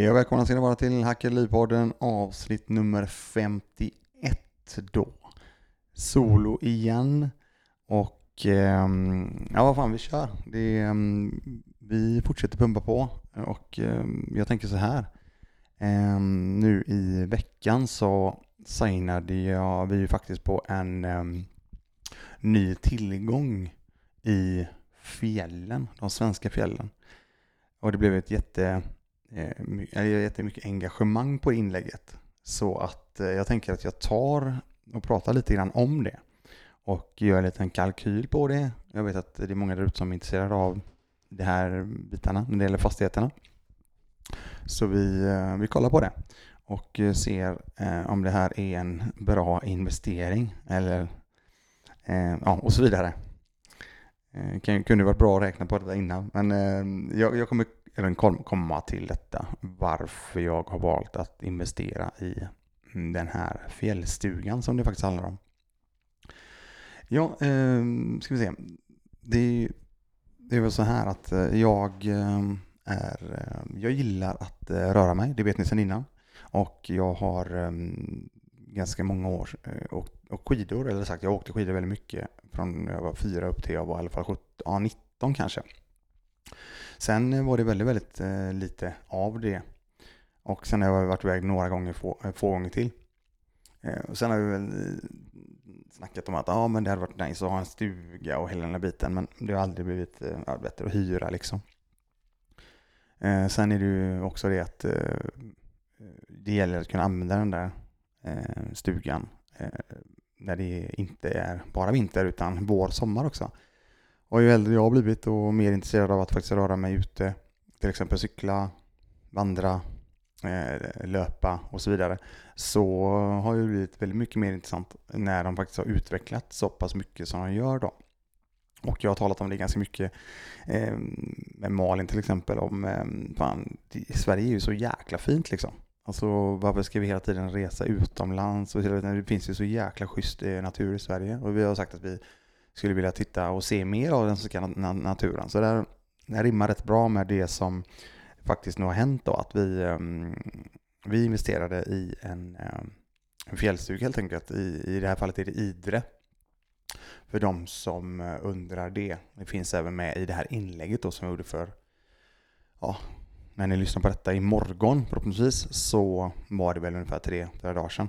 Hej och välkomna ska ni vara till Hackerlivpodden avsnitt nummer 51 då. Solo igen och ehm, ja vad fan vi kör. Det, ehm, vi fortsätter pumpa på och ehm, jag tänker så här. Nu i veckan så signade jag vi faktiskt på en ny tillgång i fjällen, de svenska fjällen. Och det blev ett jätte eh, my- jättemycket engagemang på inlägget. Så att eh, jag tänker att jag tar och pratar lite grann om det. Och gör en liten kalkyl på det. Jag vet att det är många där ute som är intresserade av de här bitarna när det gäller fastigheterna. Så vi, eh, vi kollar på det och eh, ser eh, om det här är en bra investering eller eh, ja, och så vidare. Eh, kan, kunde varit bra att räkna på detta innan men eh, jag, jag kommer även komma till detta varför jag har valt att investera i den här fjällstugan som det faktiskt handlar om. Ja, eh, ska vi se. Det, det är väl så här att eh, jag eh, är, eh, jag gillar att röra mig, det vet ni sedan innan. Och jag har eh, ganska många år åkt, och skidor, eller sagt jag åkte skidor väldigt mycket från jag var fyra upp till jag var i alla fall 17, ja, 19 kanske. Sen var det väldigt, väldigt eh, lite av det. Och sen har jag varit iväg några gånger, få, eh, få gånger till. Eh, och sen har vi väl eh, snackat om att ja, men det hade varit nice att ha en stuga och hela den här biten. Men det har aldrig blivit eh, bättre att hyra liksom. Eh, sen är det ju också det att eh, det gäller att kunna använda den där stugan när det inte är bara vinter utan vår, sommar också. Och ju äldre jag har blivit och mer intresserad av att faktiskt röra mig ute, till exempel cykla, vandra, eh, löpa och så vidare, så har det blivit väldigt mycket mer intressant när de faktiskt har utvecklat så pass mycket som de gör då. Och jag har talat om det ganska mycket eh, med Malin till exempel om, eh, fan, Sverige är ju så jäkla fint liksom. Alltså varför ska vi hela tiden resa utomlands? Och det finns ju så jäkla schysst eh, natur i Sverige. Och vi har sagt att vi skulle vilja titta och se mer av den svenska naturen. Så det, här, det rimmar rätt bra med det som faktiskt nu har hänt då. Att vi, ehm, vi investerade i en, eh, en fjällstuga helt enkelt. I, I det här fallet är det Idre. För de som eh, undrar det. Det finns även med i det här inlägget då som jag gjorde för, ja, när ni lyssnar på detta imorgon förhoppningsvis så var det väl ungefär tre, fyra dagar sedan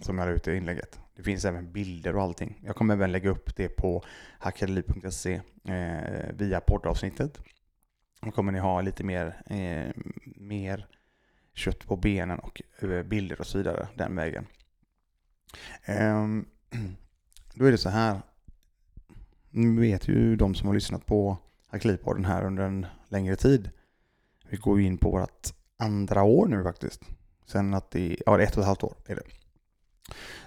som jag la ut det inlägget. Det finns även bilder och allting. Jag kommer även lägga upp det på hackerliv.se eh, via poddavsnittet. Då kommer ni ha lite mer, eh, mer kött på benen och eh, bilder och så vidare den vägen. Ehm, då är det så här. Nu vet ju de som har lyssnat på Hackerlivpodden här under en längre tid. Vi går ju in på vårt andra år nu faktiskt. Sen att det, ja det är ett och ett halvt år är det.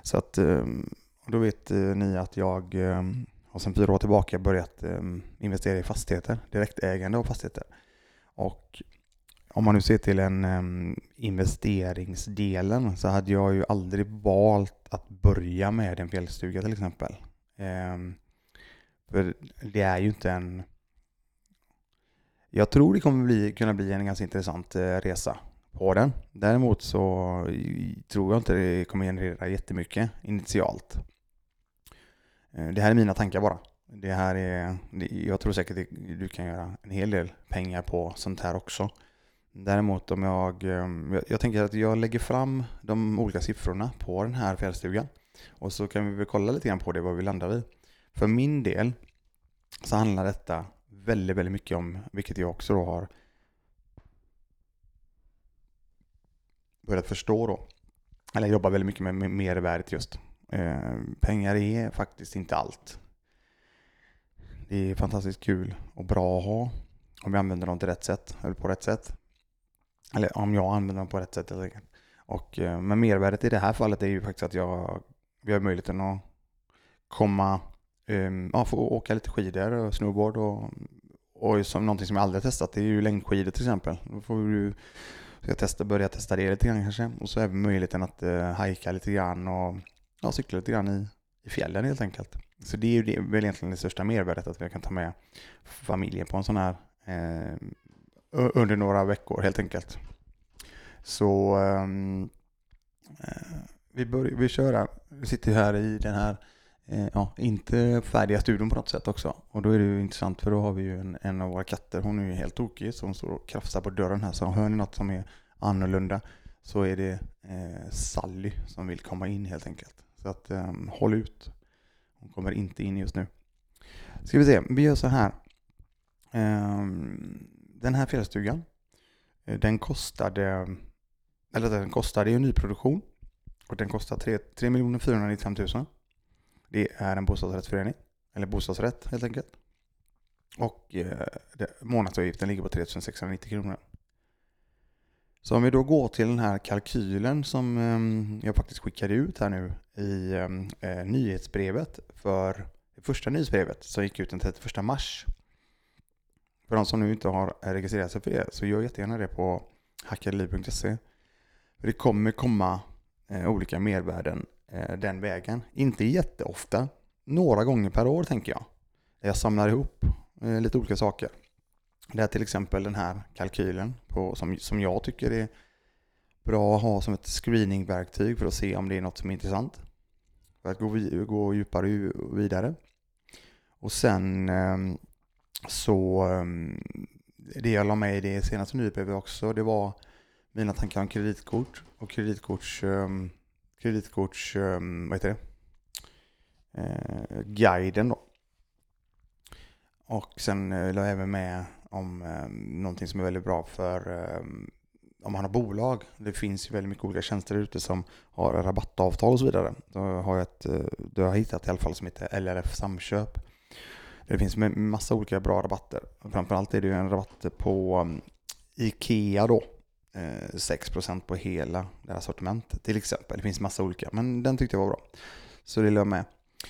Så att ehm, då vet eh, ni att jag ehm, har sedan fyra år tillbaka börjat ehm, investera i fastigheter, direktägande av fastigheter. Och om man nu ser till en investeringsdelen så hade jag ju aldrig valt att börja med en fjällstuga till exempel. För det är ju inte en... Jag tror det kommer bli, kunna bli en ganska intressant eh, resa på den. Däremot så eh, tror jag inte det kommer generera jättemycket initialt. Eh, det här är mina tankar bara. Det här är, jag tror säkert att du kan göra en hel del pengar på sånt här också. Däremot om jag, ehm, jag, jag tänker att jag lägger fram de olika siffrorna på den här fjällstugan. Och så kan vi väl kolla lite grann på det, vad vi landar vid. För min del så handlar detta väldigt, väldigt mycket om, vilket jag också då har börjat förstå då. Eller jobbar väldigt mycket med mervärdet just. Eh, pengar är faktiskt inte allt. Det är fantastiskt kul och bra att ha om vi använder dem till rätt sätt, eller på rätt sätt. Eller om jag använder dem på rätt sätt helt enkelt. Och, eh, men mervärdet i det här fallet är ju faktiskt att jag, vi har möjligheten att komma, um, ja, få åka lite skidor och snowboard och, och som någonting som jag aldrig har testat, det är ju längdskidor till exempel. Då får du ska testa, börja testa det lite grann kanske. Och så även möjligheten att uh, hajka lite grann och ja, cykla lite grann i, i fjällen helt enkelt. Så det är ju det, väl egentligen det största mervärdet att jag kan ta med familjen på en sån här eh, under några veckor helt enkelt. Så um, vi, börjar, vi kör här. Vi sitter här i den här, Eh, ja, inte färdiga studion på något sätt också. Och då är det ju intressant för då har vi ju en, en av våra katter, hon är ju helt tokig så hon står och krafsar på dörren här. Så hör ni något som är annorlunda så är det eh, Sally som vill komma in helt enkelt. Så att eh, håll ut. Hon kommer inte in just nu. Ska vi se, vi gör så här. Eh, den här fjällstugan, eh, den kostade, eller den kostade i nyproduktion och den kostar 3, 3 495 000. Det är en bostadsrättsförening, eller bostadsrätt helt enkelt. Och eh, månadsavgiften ligger på 3690 kronor. Så om vi då går till den här kalkylen som eh, jag faktiskt skickade ut här nu i ehm, eh, nyhetsbrevet för det första nyhetsbrevet som gick ut den 31 mars. För de som nu inte har registrerat sig för det så gör jättegärna det på hackadeliv.se. Det kommer komma eh, olika mervärden Eh, den vägen. Inte jätteofta, några gånger per år tänker jag. Jag samlar ihop eh, lite olika saker. Det är till exempel den här kalkylen på, som, som jag tycker är bra att ha som ett screeningverktyg för att se om det är något som är intressant. För att gå, gå djupare vidare. Och sen ehm, så ehm, det jag la med i det senaste nyhetsbrevet också, det var mina tankar om kreditkort och kreditkorts, um, ehm, kreditkorts ehm, vad heter det? Eh, guiden då. Och sen eh, la jag även med om eh, någonting som är väldigt bra för eh, om man har bolag. Det finns ju väldigt mycket olika tjänster ute som har rabattavtal och så vidare. Då har jag, ett, eh, då har jag hittat i alla fall som heter LRF Samköp. Det finns massa olika bra rabatter. Framförallt är det ju en rabatt på um, Ikea då Eh, 6% på hela deras sortiment till exempel. Det finns massa olika, men den tyckte jag var bra. Så det lade jag med.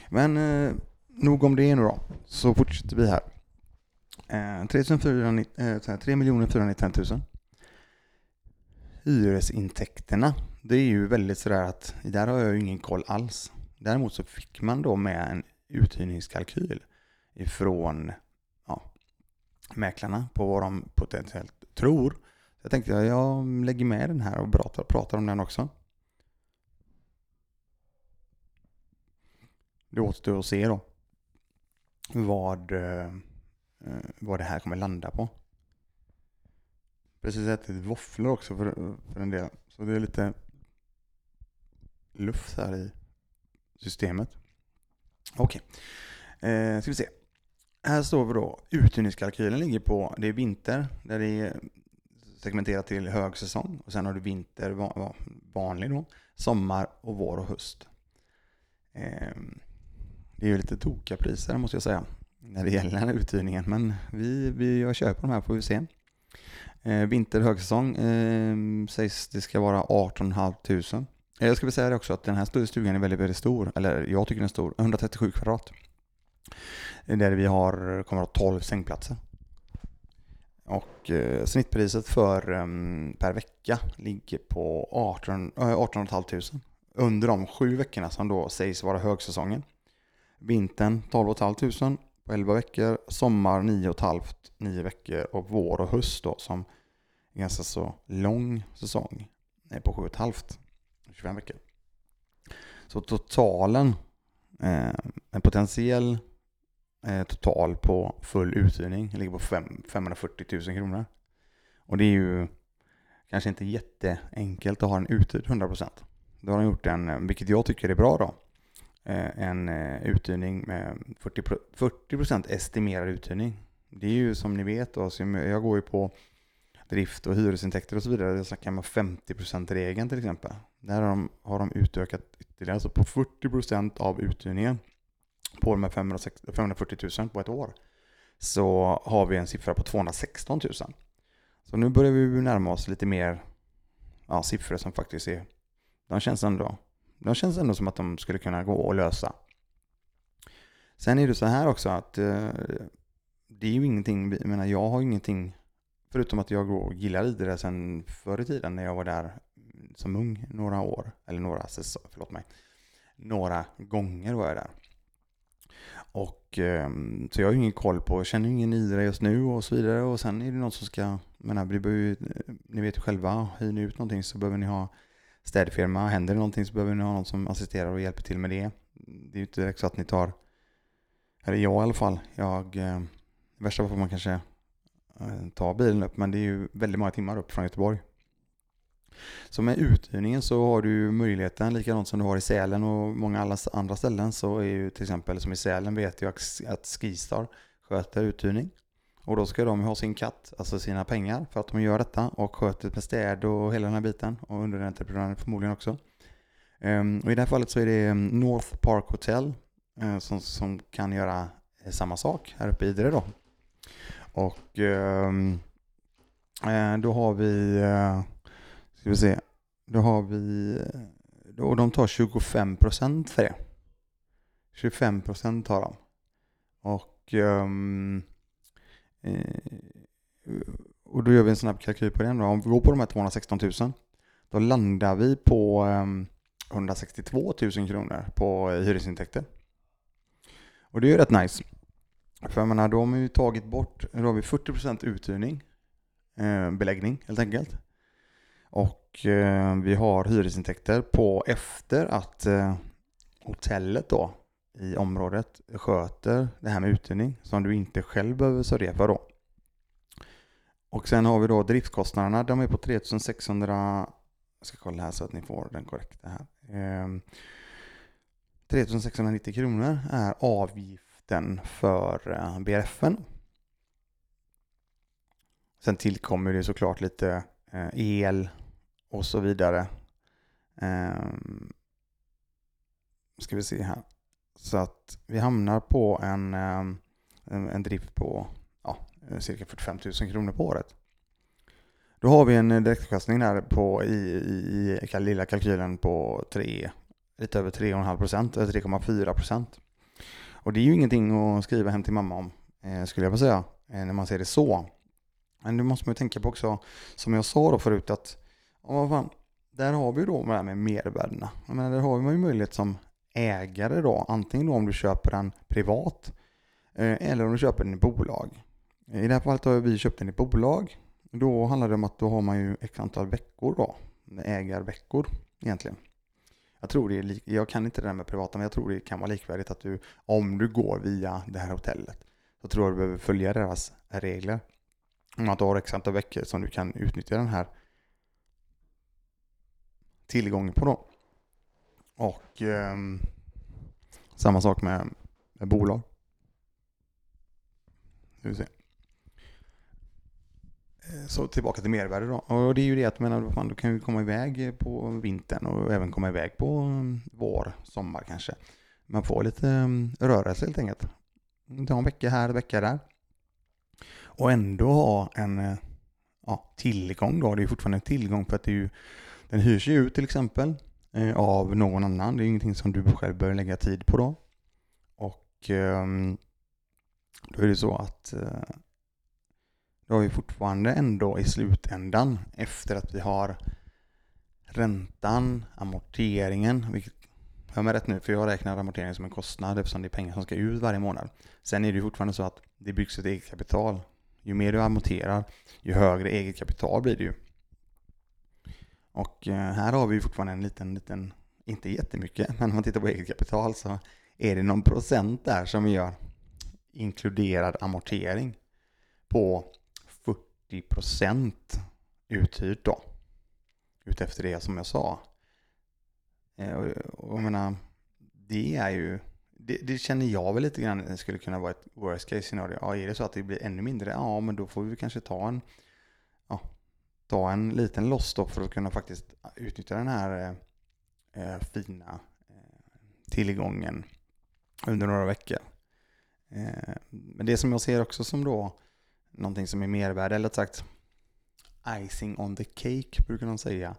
Men eh, nog om det nu då, så fortsätter vi här. Eh, 3 495 000. Hyresintäkterna, det är ju väldigt sådär att där har jag ju ingen koll alls. Däremot så fick man då med en uthyrningskalkyl ifrån ja, mäklarna på vad de potentiellt tror jag tänkte att jag lägger med den här och pratar, pratar om den också. Det återstår att se då vad, eh, vad det här kommer landa på. Precis ätit våfflor också för, för en del. Så det är lite luft här i systemet. Okej, okay. eh, ska vi se. Här står vi då, uthyrningskalkylen ligger på, det är vinter, där det är segmenterat till högsäsong och sen har du vinter, vanlig då, sommar och vår och höst. Ehm, det är ju lite tokiga priser måste jag säga när det gäller den här uthyrningen men vi, vi jag köper de här får vi se. Ehm, vinter högsäsong eh, sägs det ska vara 18 500. Jag ska väl säga det också att den här stugan är väldigt, väldigt stor, eller jag tycker den är stor, 137 kvadrat. Där vi har, kommer att ha 12 sängplatser. Och eh, snittpriset för eh, per vecka ligger på 18, eh, 18 500 under de sju veckorna som då sägs vara högsäsongen. Vintern 12 500 på 11 veckor, sommar 9 500 9 veckor och vår och höst då som är ganska så lång säsong är på 7 500 25 veckor. Så totalen, eh, en potentiell Eh, total på full uthyrning ligger på fem, 540 000 kronor. Och det är ju kanske inte jätteenkelt att ha en uthyrd 100%. Då har de gjort en, eh, vilket jag tycker är bra då, eh, en eh, uthyrning med 40%, 40 estimerad uthyrning. Det är ju som ni vet då, jag går ju på drift och hyresintäkter och så vidare. Jag snackar om 50%-regeln till exempel. Där har de, har de utökat ytterligare, alltså på 40% av uthyrningen på de här 540 000 på ett år så har vi en siffra på 216 000. Så nu börjar vi närma oss lite mer ja, siffror som faktiskt är, de känns ändå, de känns ändå som att de skulle kunna gå och lösa. Sen är det så här också att eh, det är ju ingenting, jag menar jag har ingenting, förutom att jag gillar Idre sen förr i tiden när jag var där som ung några år, eller några säsonger, förlåt mig, några gånger var jag där. Och, ehm, så jag har ju ingen koll på, känner ingen Idre just nu och så vidare. Och sen är det någon som ska, menar, det ju, eh, ni vet ju själva, hyr ni ut någonting så behöver ni ha städfirma. Händer det någonting så behöver ni ha någon som assisterar och hjälper till med det. Det är ju inte direkt så att ni tar, eller jag i alla fall, jag, eh, värsta fall får man kanske eh, tar ta bilen upp, men det är ju väldigt många timmar upp från Göteborg. Så med uthyrningen så har du möjligheten, likadant som du har i Sälen och många andra ställen, så är ju till exempel som i Sälen vet jag att Skistar sköter uthyrning. Och då ska de ha sin katt, alltså sina pengar, för att de gör detta och sköter med städ och hela den här biten och underentreprenören förmodligen också. Ehm, och i det här fallet så är det ehm, North Park Hotel eh, som, som kan göra eh, samma sak här uppe i Idre då. Och ehm, eh, då har vi Ska vi se. Då har vi... Och de tar 25 procent för det. 25 procent tar de. Och... Um, och då gör vi en snabb kalkyl på det. Då. Om vi går på de här 216 000. Då landar vi på um, 162 000 kronor på eh, hyresintäkter. Och det är ju rätt nice. För jag menar, då har man ju tagit bort, då har vi 40% uthyrning, eh, beläggning helt enkelt. Och eh, vi har hyresintäkter på efter att eh, hotellet då i området sköter det här med uthyrning som du inte själv behöver sörja för då. Och sen har vi då driftskostnaderna, de är på 3600, jag ska kolla här så att ni får den korrekta här. Eh, 3690 kronor är avgiften för eh, BRFen. Sen tillkommer det såklart lite eh, el och så vidare. Um, ska vi se här. Så att vi hamnar på en, um, en, drift på ja, cirka 45 000 kronor på året. Då har vi en direktavkastning där på, i, i, i lilla kalkylen på 3, lite över 3,5 procent, eller 3,4 procent. Och det är ju ingenting att skriva hem till mamma om, eh, skulle jag vilja säga, eh, när man ser det så. Men det måste man ju tänka på också, som jag sa då förut, att och vad fan, där har vi då det här med mervärdena. Jag menar, där har man ju möjlighet som ägare då, antingen då om du köper den privat eh, eller om du köper den i bolag. I det här fallet har vi köpt den i bolag. Då handlar det om att då har man ju ett antal veckor då, ägarveckor egentligen. Jag tror det är, jag kan inte det där med privata, men jag tror det kan vara likvärdigt att du, om du går via det här hotellet, så tror jag du behöver följa deras regler. Om att du har x antal veckor som du kan utnyttja den här tillgång på då. Och eh, samma sak med, med bolag. Eh, så tillbaka till mervärde då. Och det är ju det att menar, fan, du kan ju komma iväg på vintern och även komma iväg på mm, vår, sommar kanske. Man får lite mm, rörelse helt enkelt. Ta en vecka här, en vecka där. Och ändå ha en eh, ja, tillgång då. Det är fortfarande en tillgång för att det är ju den hyrs ju ut till exempel eh, av någon annan. Det är ingenting som du själv behöver lägga tid på då. Och eh, då är det så att eh, då har vi fortfarande ändå i slutändan efter att vi har räntan, amorteringen, vilket Hör mig rätt nu, för jag räknar amorteringen som en kostnad eftersom det är pengar som ska ut varje månad. Sen är det fortfarande så att det byggs ett eget kapital. Ju mer du amorterar, ju högre eget kapital blir det ju. Och eh, här har vi fortfarande en liten, liten, inte jättemycket, men om man tittar på eget kapital så är det någon procent där som vi gör inkluderad amortering på 40 procent uthyrt då. Utefter det som jag sa. Eh, och jag menar, det är ju, det, det, känner jag väl lite grann skulle kunna vara ett worst case scenario. Ja, är det så att det blir ännu mindre, ja men då får vi kanske ta en ta en liten loss då för att kunna faktiskt utnyttja den här eh, eh, fina eh, tillgången under några veckor. Eh, men det som jag ser också som då någonting som är mervärde, eller sagt icing on the cake brukar de säga,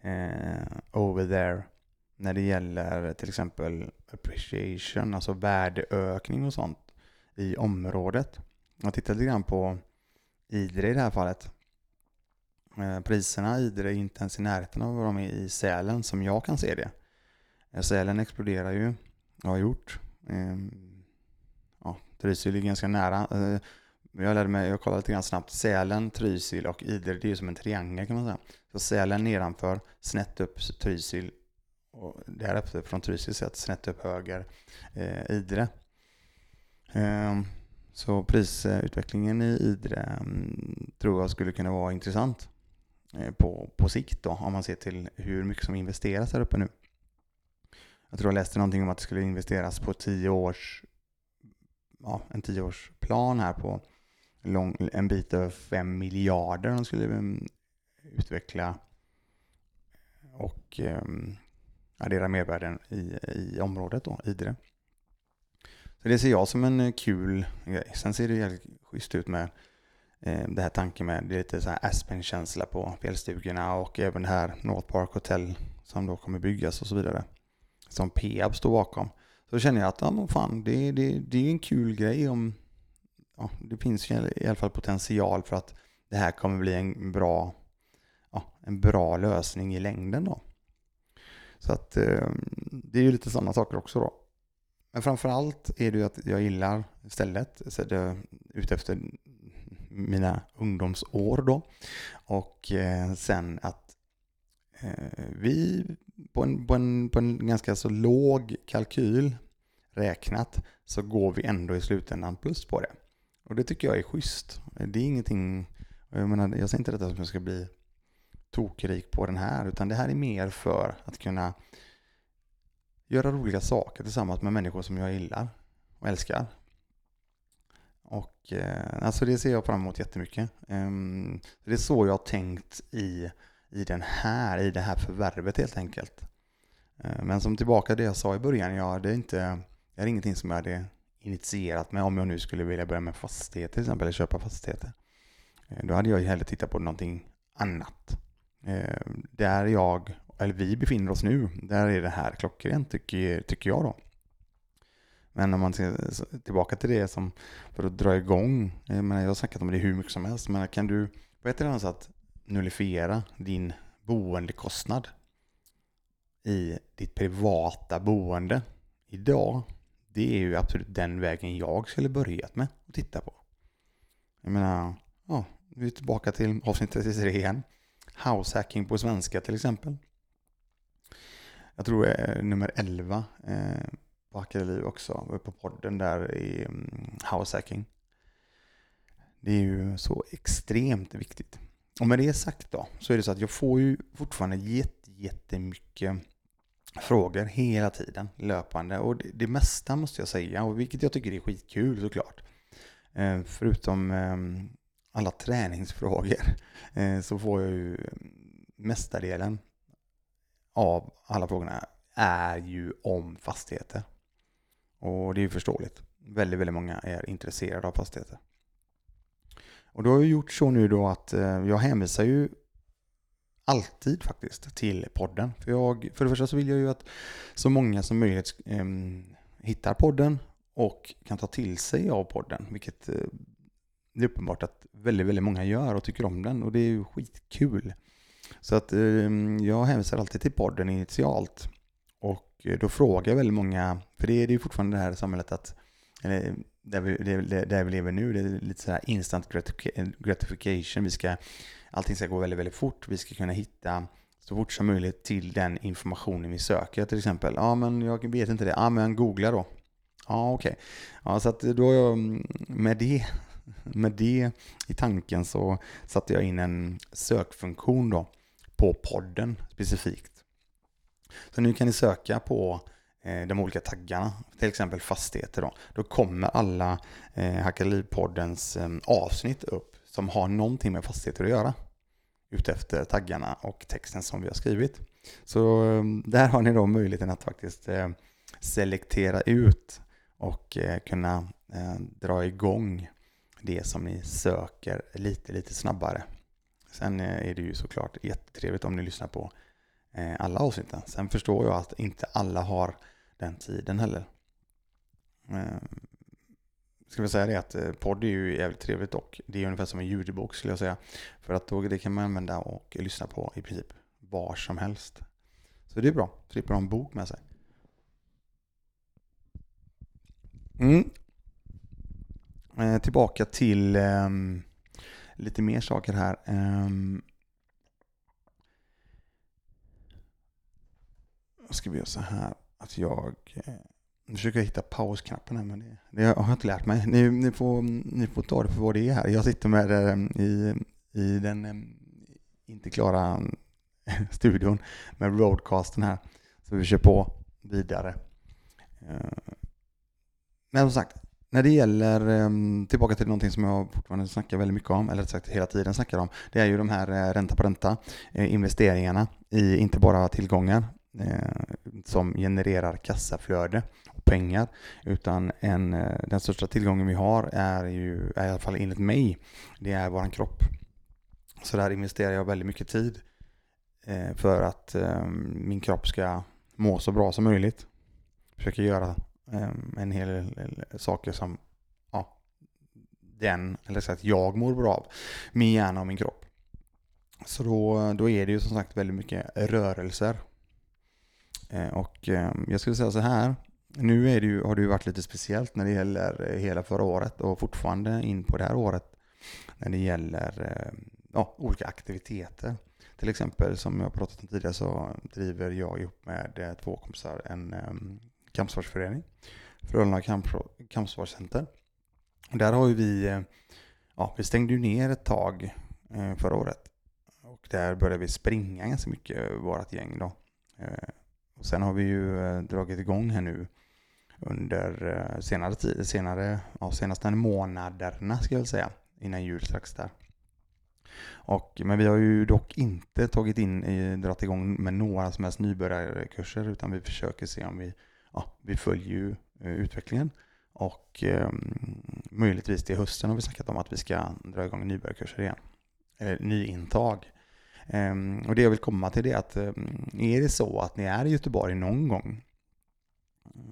eh, over there när det gäller till exempel appreciation, alltså värdeökning och sånt i området. Jag tittar lite grann på Idre i det här fallet Eh, priserna i Idre är inte ens i närheten av vad de är i Sälen som jag kan se det. Eh, Sälen exploderar ju, och har gjort. Ehm, ja, Trysil är ganska nära. Eh, jag lärde mig, jag kollade lite grann snabbt, Sälen, Trysil och Idre, det är ju som en triangel kan man säga. Så Sälen nedanför, snett upp Trysil och därefter från Trysil sett snett upp höger eh, Idre. Eh, så prisutvecklingen i Idre mm, tror jag skulle kunna vara intressant Eh, på, på sikt då, om man ser till hur mycket som investeras här uppe nu. Jag tror jag läste någonting om att det skulle investeras på tio års, ja, en tioårsplan här på lång, en bit över fem miljarder de skulle mm, utveckla och um, addera mervärden i, i området då, Idre. Så det ser jag som en kul grej. Sen ser det jävligt schysst ut med Eh, det här tanken med det är lite så här Aspen-känsla på fjällstugorna och även det här North Park Hotel som då kommer byggas och så vidare som Peab står bakom. Så känner jag att ja, men fan, det, det, det är en kul grej om ja, det finns ju i alla fall potential för att det här kommer bli en bra, ja, en bra lösning i längden då. Så att eh, det är ju lite sådana saker också då. Men framförallt är det ju att jag gillar stället, så det, utefter mina ungdomsår då. Och eh, sen att eh, vi på en, på, en, på en ganska så låg kalkyl räknat så går vi ändå i slutändan plus på det. Och det tycker jag är schysst. Det är ingenting, jag menar, jag säger inte detta som jag ska bli tokrik på den här, utan det här är mer för att kunna göra roliga saker tillsammans med människor som jag gillar och älskar. Och eh, alltså det ser jag fram emot jättemycket. Um, det är så jag har tänkt i i den här, i det här förvärvet helt enkelt. Eh, men som tillbaka till det jag sa i början, jag det är inte, det är ingenting som jag hade initierat med om jag nu skulle vilja börja med fastigheter till exempel, eller köpa fastigheter. Eh, då hade jag ju hellre tittat på någonting annat. Eh, där jag, eller vi befinner oss nu, där är det här klockrent tycker, tycker jag då. Men om man ser tillbaka till det som, för att dra igång, jag, menar, jag har snackat om det hur mycket som helst, men kan du på ett eller annat sätt nullifiera din boendekostnad i ditt privata boende idag, det är ju absolut den vägen jag skulle börjat med att titta på. Jag menar, ja, vi är tillbaka till avsnitt 33 igen. Househacking på svenska till exempel. Jag tror eh, nummer 11 eh, på Hackade också, på podden där i mm, househacking. Det är ju så extremt viktigt. Och med det sagt då, så är det så att jag får ju fortfarande jätte, jättemycket frågor hela tiden, löpande. Och det, det mesta måste jag säga, och vilket jag tycker är skitkul såklart. Eh, förutom eh, alla träningsfrågor eh, så får jag ju mestadelen av alla frågorna är ju om fastigheter. Och det är ju förståeligt. Väldigt, väldigt många är intresserade av fastigheter. Och då har jag gjort så nu då att eh, jag hänvisar ju alltid faktiskt till podden. För, jag, för det första så vill jag ju att så många som möjligt eh, hittar podden och kan ta till sig av podden. Vilket eh, det är uppenbart att väldigt, väldigt många gör och tycker om den. Och det är ju skitkul. Så att eh, jag hänvisar alltid till podden initialt. Eh, då frågar jag väldigt många, för det är ju fortfarande det här samhället att, eller där vi, där vi lever nu, det är lite så här instant eh, gratification. Vi ska, allting ska gå väldigt, väldigt fort. Vi ska kunna hitta så fort som möjligt till den informationen vi söker. Till exempel, ja men jag vet inte det, ja men googla då. Ja okej. Okay. Ja, så att då mm, med det, med det i tanken så satte jag in en sökfunktion då på podden specifikt. Så nu kan ni söka på Eh, de olika taggarna, till exempel fastigheter då, då kommer alla eh, Hackaliv-poddens eh, avsnitt upp som har någonting med fastigheter att göra utefter taggarna och texten som vi har skrivit. Så eh, där har ni då möjligheten att faktiskt eh, selektera ut och eh, kunna eh, dra igång det som ni söker lite, lite snabbare. Sen eh, är det ju såklart jättetrevligt om ni lyssnar på Eh, alla avsnitten. Sen förstår jag att inte alla har den tiden heller. Eh, ska vi säga det att eh, podd är ju jävligt trevligt och det är ungefär som en ljudbok skulle jag säga. För att då det kan man använda och lyssna på i princip var som helst. Så det är bra, slipper ha en bok med sig. Mm. tillbaka till um, lite mer saker här. Um, ska vi göra så här att jag eh, nu försöker jag hitta pausknappen här men det, det har jag inte lärt mig. Ni, ni, får, ni får ta det för vad det är här. Jag sitter med eh, i, i den eh, inte klara studion med roadcasten här. Så vi kör på vidare. Men som sagt, när det gäller, tillbaka till någonting som jag fortfarande snackar väldigt mycket om, eller sagt hela tiden snackar om, det är ju de här ränta på ränta, investeringarna i inte bara tillgångar Eh, som genererar kassaflöde och pengar, utan en, eh, den största tillgången vi har är ju, i alla fall enligt mig, det är vår kropp. Så där investerar jag väldigt mycket tid eh, för att min kropp ska må så bra som möjligt. Försöker göra en hel del saker som ja, den, eller så att jag mår bra av, min hjärna och min kropp. Så då, då är det ju som sagt väldigt mycket rörelser. Eh, och ehm, jag skulle säga så här, nu är det ju, har det ju varit lite speciellt när det gäller eh, hela förra året och fortfarande in på det här året när det gäller ehm, ja, olika aktiviteter. Till exempel som jag pratat om tidigare så driver jag ihop med eh, två kompisar en ehm, kampsportsförening, Frölunda kampsportscenter. Där har ju vi, ja, vi stängde ju ner ett tag förra året. Och där började vi springa ganska mycket, vårt gäng då. Sen har vi ju eh, dragit igång här nu under eh, senare tid, senare, ja, senaste månaderna ska jag väl säga, innan jul strax där. Och, men vi har ju dock inte tagit in, eh, dragit igång med några som helst nybörjarkurser utan vi försöker se om vi ja, vi följer ju utvecklingen. Och eh, möjligtvis till hösten har vi snackat om att vi ska dra igång nybörjarkurser igen. Eller nyintag. Ehm, och det jag vill komma till är att eh, är det så att ni är i Göteborg någon gång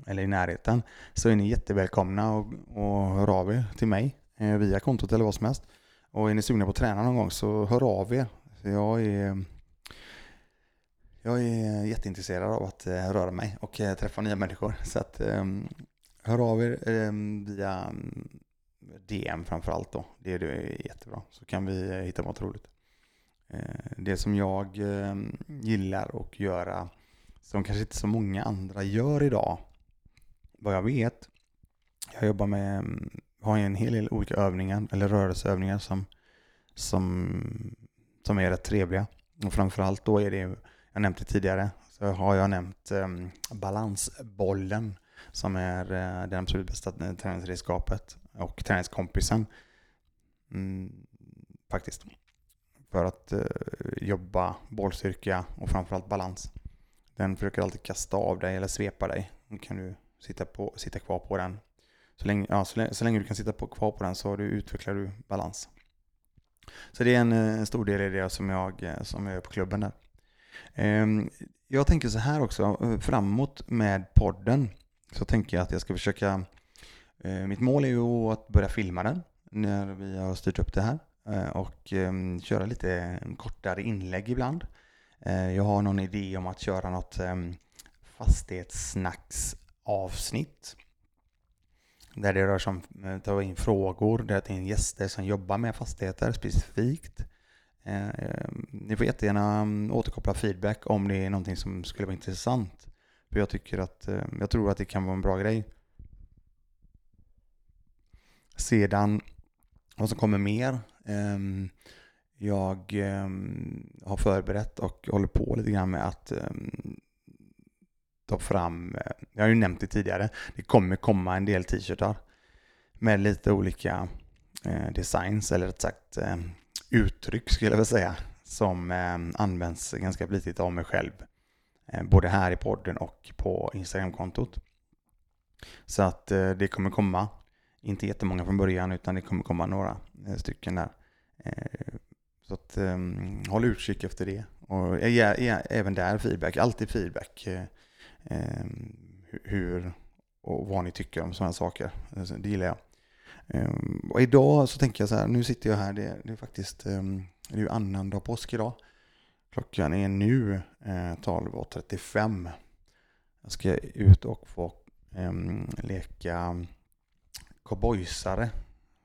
eller i närheten så är ni jättevälkomna och, och hör av er till mig eh, via kontot eller vad som helst. Och är ni sugna på att träna någon gång så hör av er. Jag är jag är jätteintresserad av att eh, röra mig och träffa nya människor. Så att ehm, hör av er ehm, via DM framförallt då. Det är jättebra. Så kan vi hitta något roligt. Eh, det som jag eh, gillar att göra, som kanske inte så många andra gör idag, vad jag vet, jag jobbar med, har en hel del olika övningar, eller rörelseövningar som, som, som är rätt trevliga. Och framförallt då är det jag nämnt det tidigare, så har jag nämnt um, balansbollen som är eh, uh, det absolut bästa träningsredskapet och träningskompisen. Mm, faktiskt. För att eh, jobba bollstyrka och framförallt balans. Den försöker alltid kasta av dig eller svepa dig. Då kan du sitta, på, sitta kvar på den. Så länge, ja, så länge, så länge du kan sitta på, kvar på den så du, utvecklar du balans. Så det är en, en stor del i det som jag, eh, som jag gör på klubben där. Ehm, jag tänker så här också, framåt med podden så tänker jag att jag ska försöka, eh, mitt mål är ju att börja filma den när vi har styrt upp det här Eh, och ehm, köra lite ehm, kortare inlägg ibland. Eh, jag har någon idé om att köra något ehm, fastighetssnacksavsnitt där det rör sig om att ta in frågor, där det är gäster som jobbar med fastigheter specifikt. Ni får jättegärna återkoppla feedback om det är någonting som skulle vara intressant. För jag tycker att, jag tror att det kan vara en bra grej. Sedan, vad som kommer mer. Ehm, jag ehm, har förberett och håller på lite grann med att ehm, ta fram, eh, jag har ju nämnt det tidigare, det kommer komma en del t-shirtar med lite olika eh, designs eller rätt sagt eh, uttryck skulle jag vilja säga som används ganska flitigt av mig själv. Både här i podden och på Instagramkontot. Så att det kommer komma, inte jättemånga från början utan det kommer komma några eh, stycken där. Eh, så att ehm, håll utkik efter det. Och jag ger även där feedback, alltid feedback. Eh, ehm, hur och vad ni tycker om sådana saker. Alltså, det gillar jag. Ehm, och idag så tänker jag så här, nu sitter jag här, det, det är faktiskt det är ju annandag påsk idag. Klockan är nu eh, 12.35. Jag ska ut och få leka cowboysare.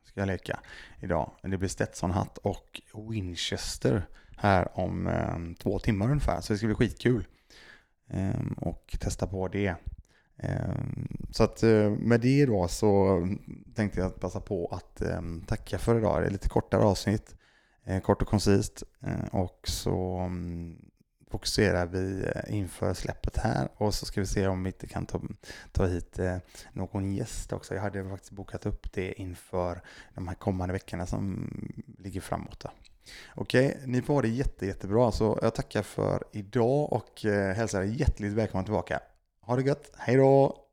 ska jag leka idag. Det blir Stetson-hatt och Winchester här om eh, två timmar ungefär. Så det ska bli skitkul. Eh, och testa på det. Ehm, så att eh, med det då så tänkte jag passa på att eh, tacka för idag. Det är lite kortare avsnitt, eh, kort och koncist eh, och så mm, fokuserar vi eh, inför släppet här och så ska vi se om vi inte kan ta, ta hit eh, någon gäst också. Jag hade faktiskt bokat upp det inför de här kommande veckorna som ligger framåt. Okej, ni får ha det jätte, jättebra så jag tackar för idag och eh, hälsar er hjärtligt välkomna tillbaka. Ha det gött, hej då!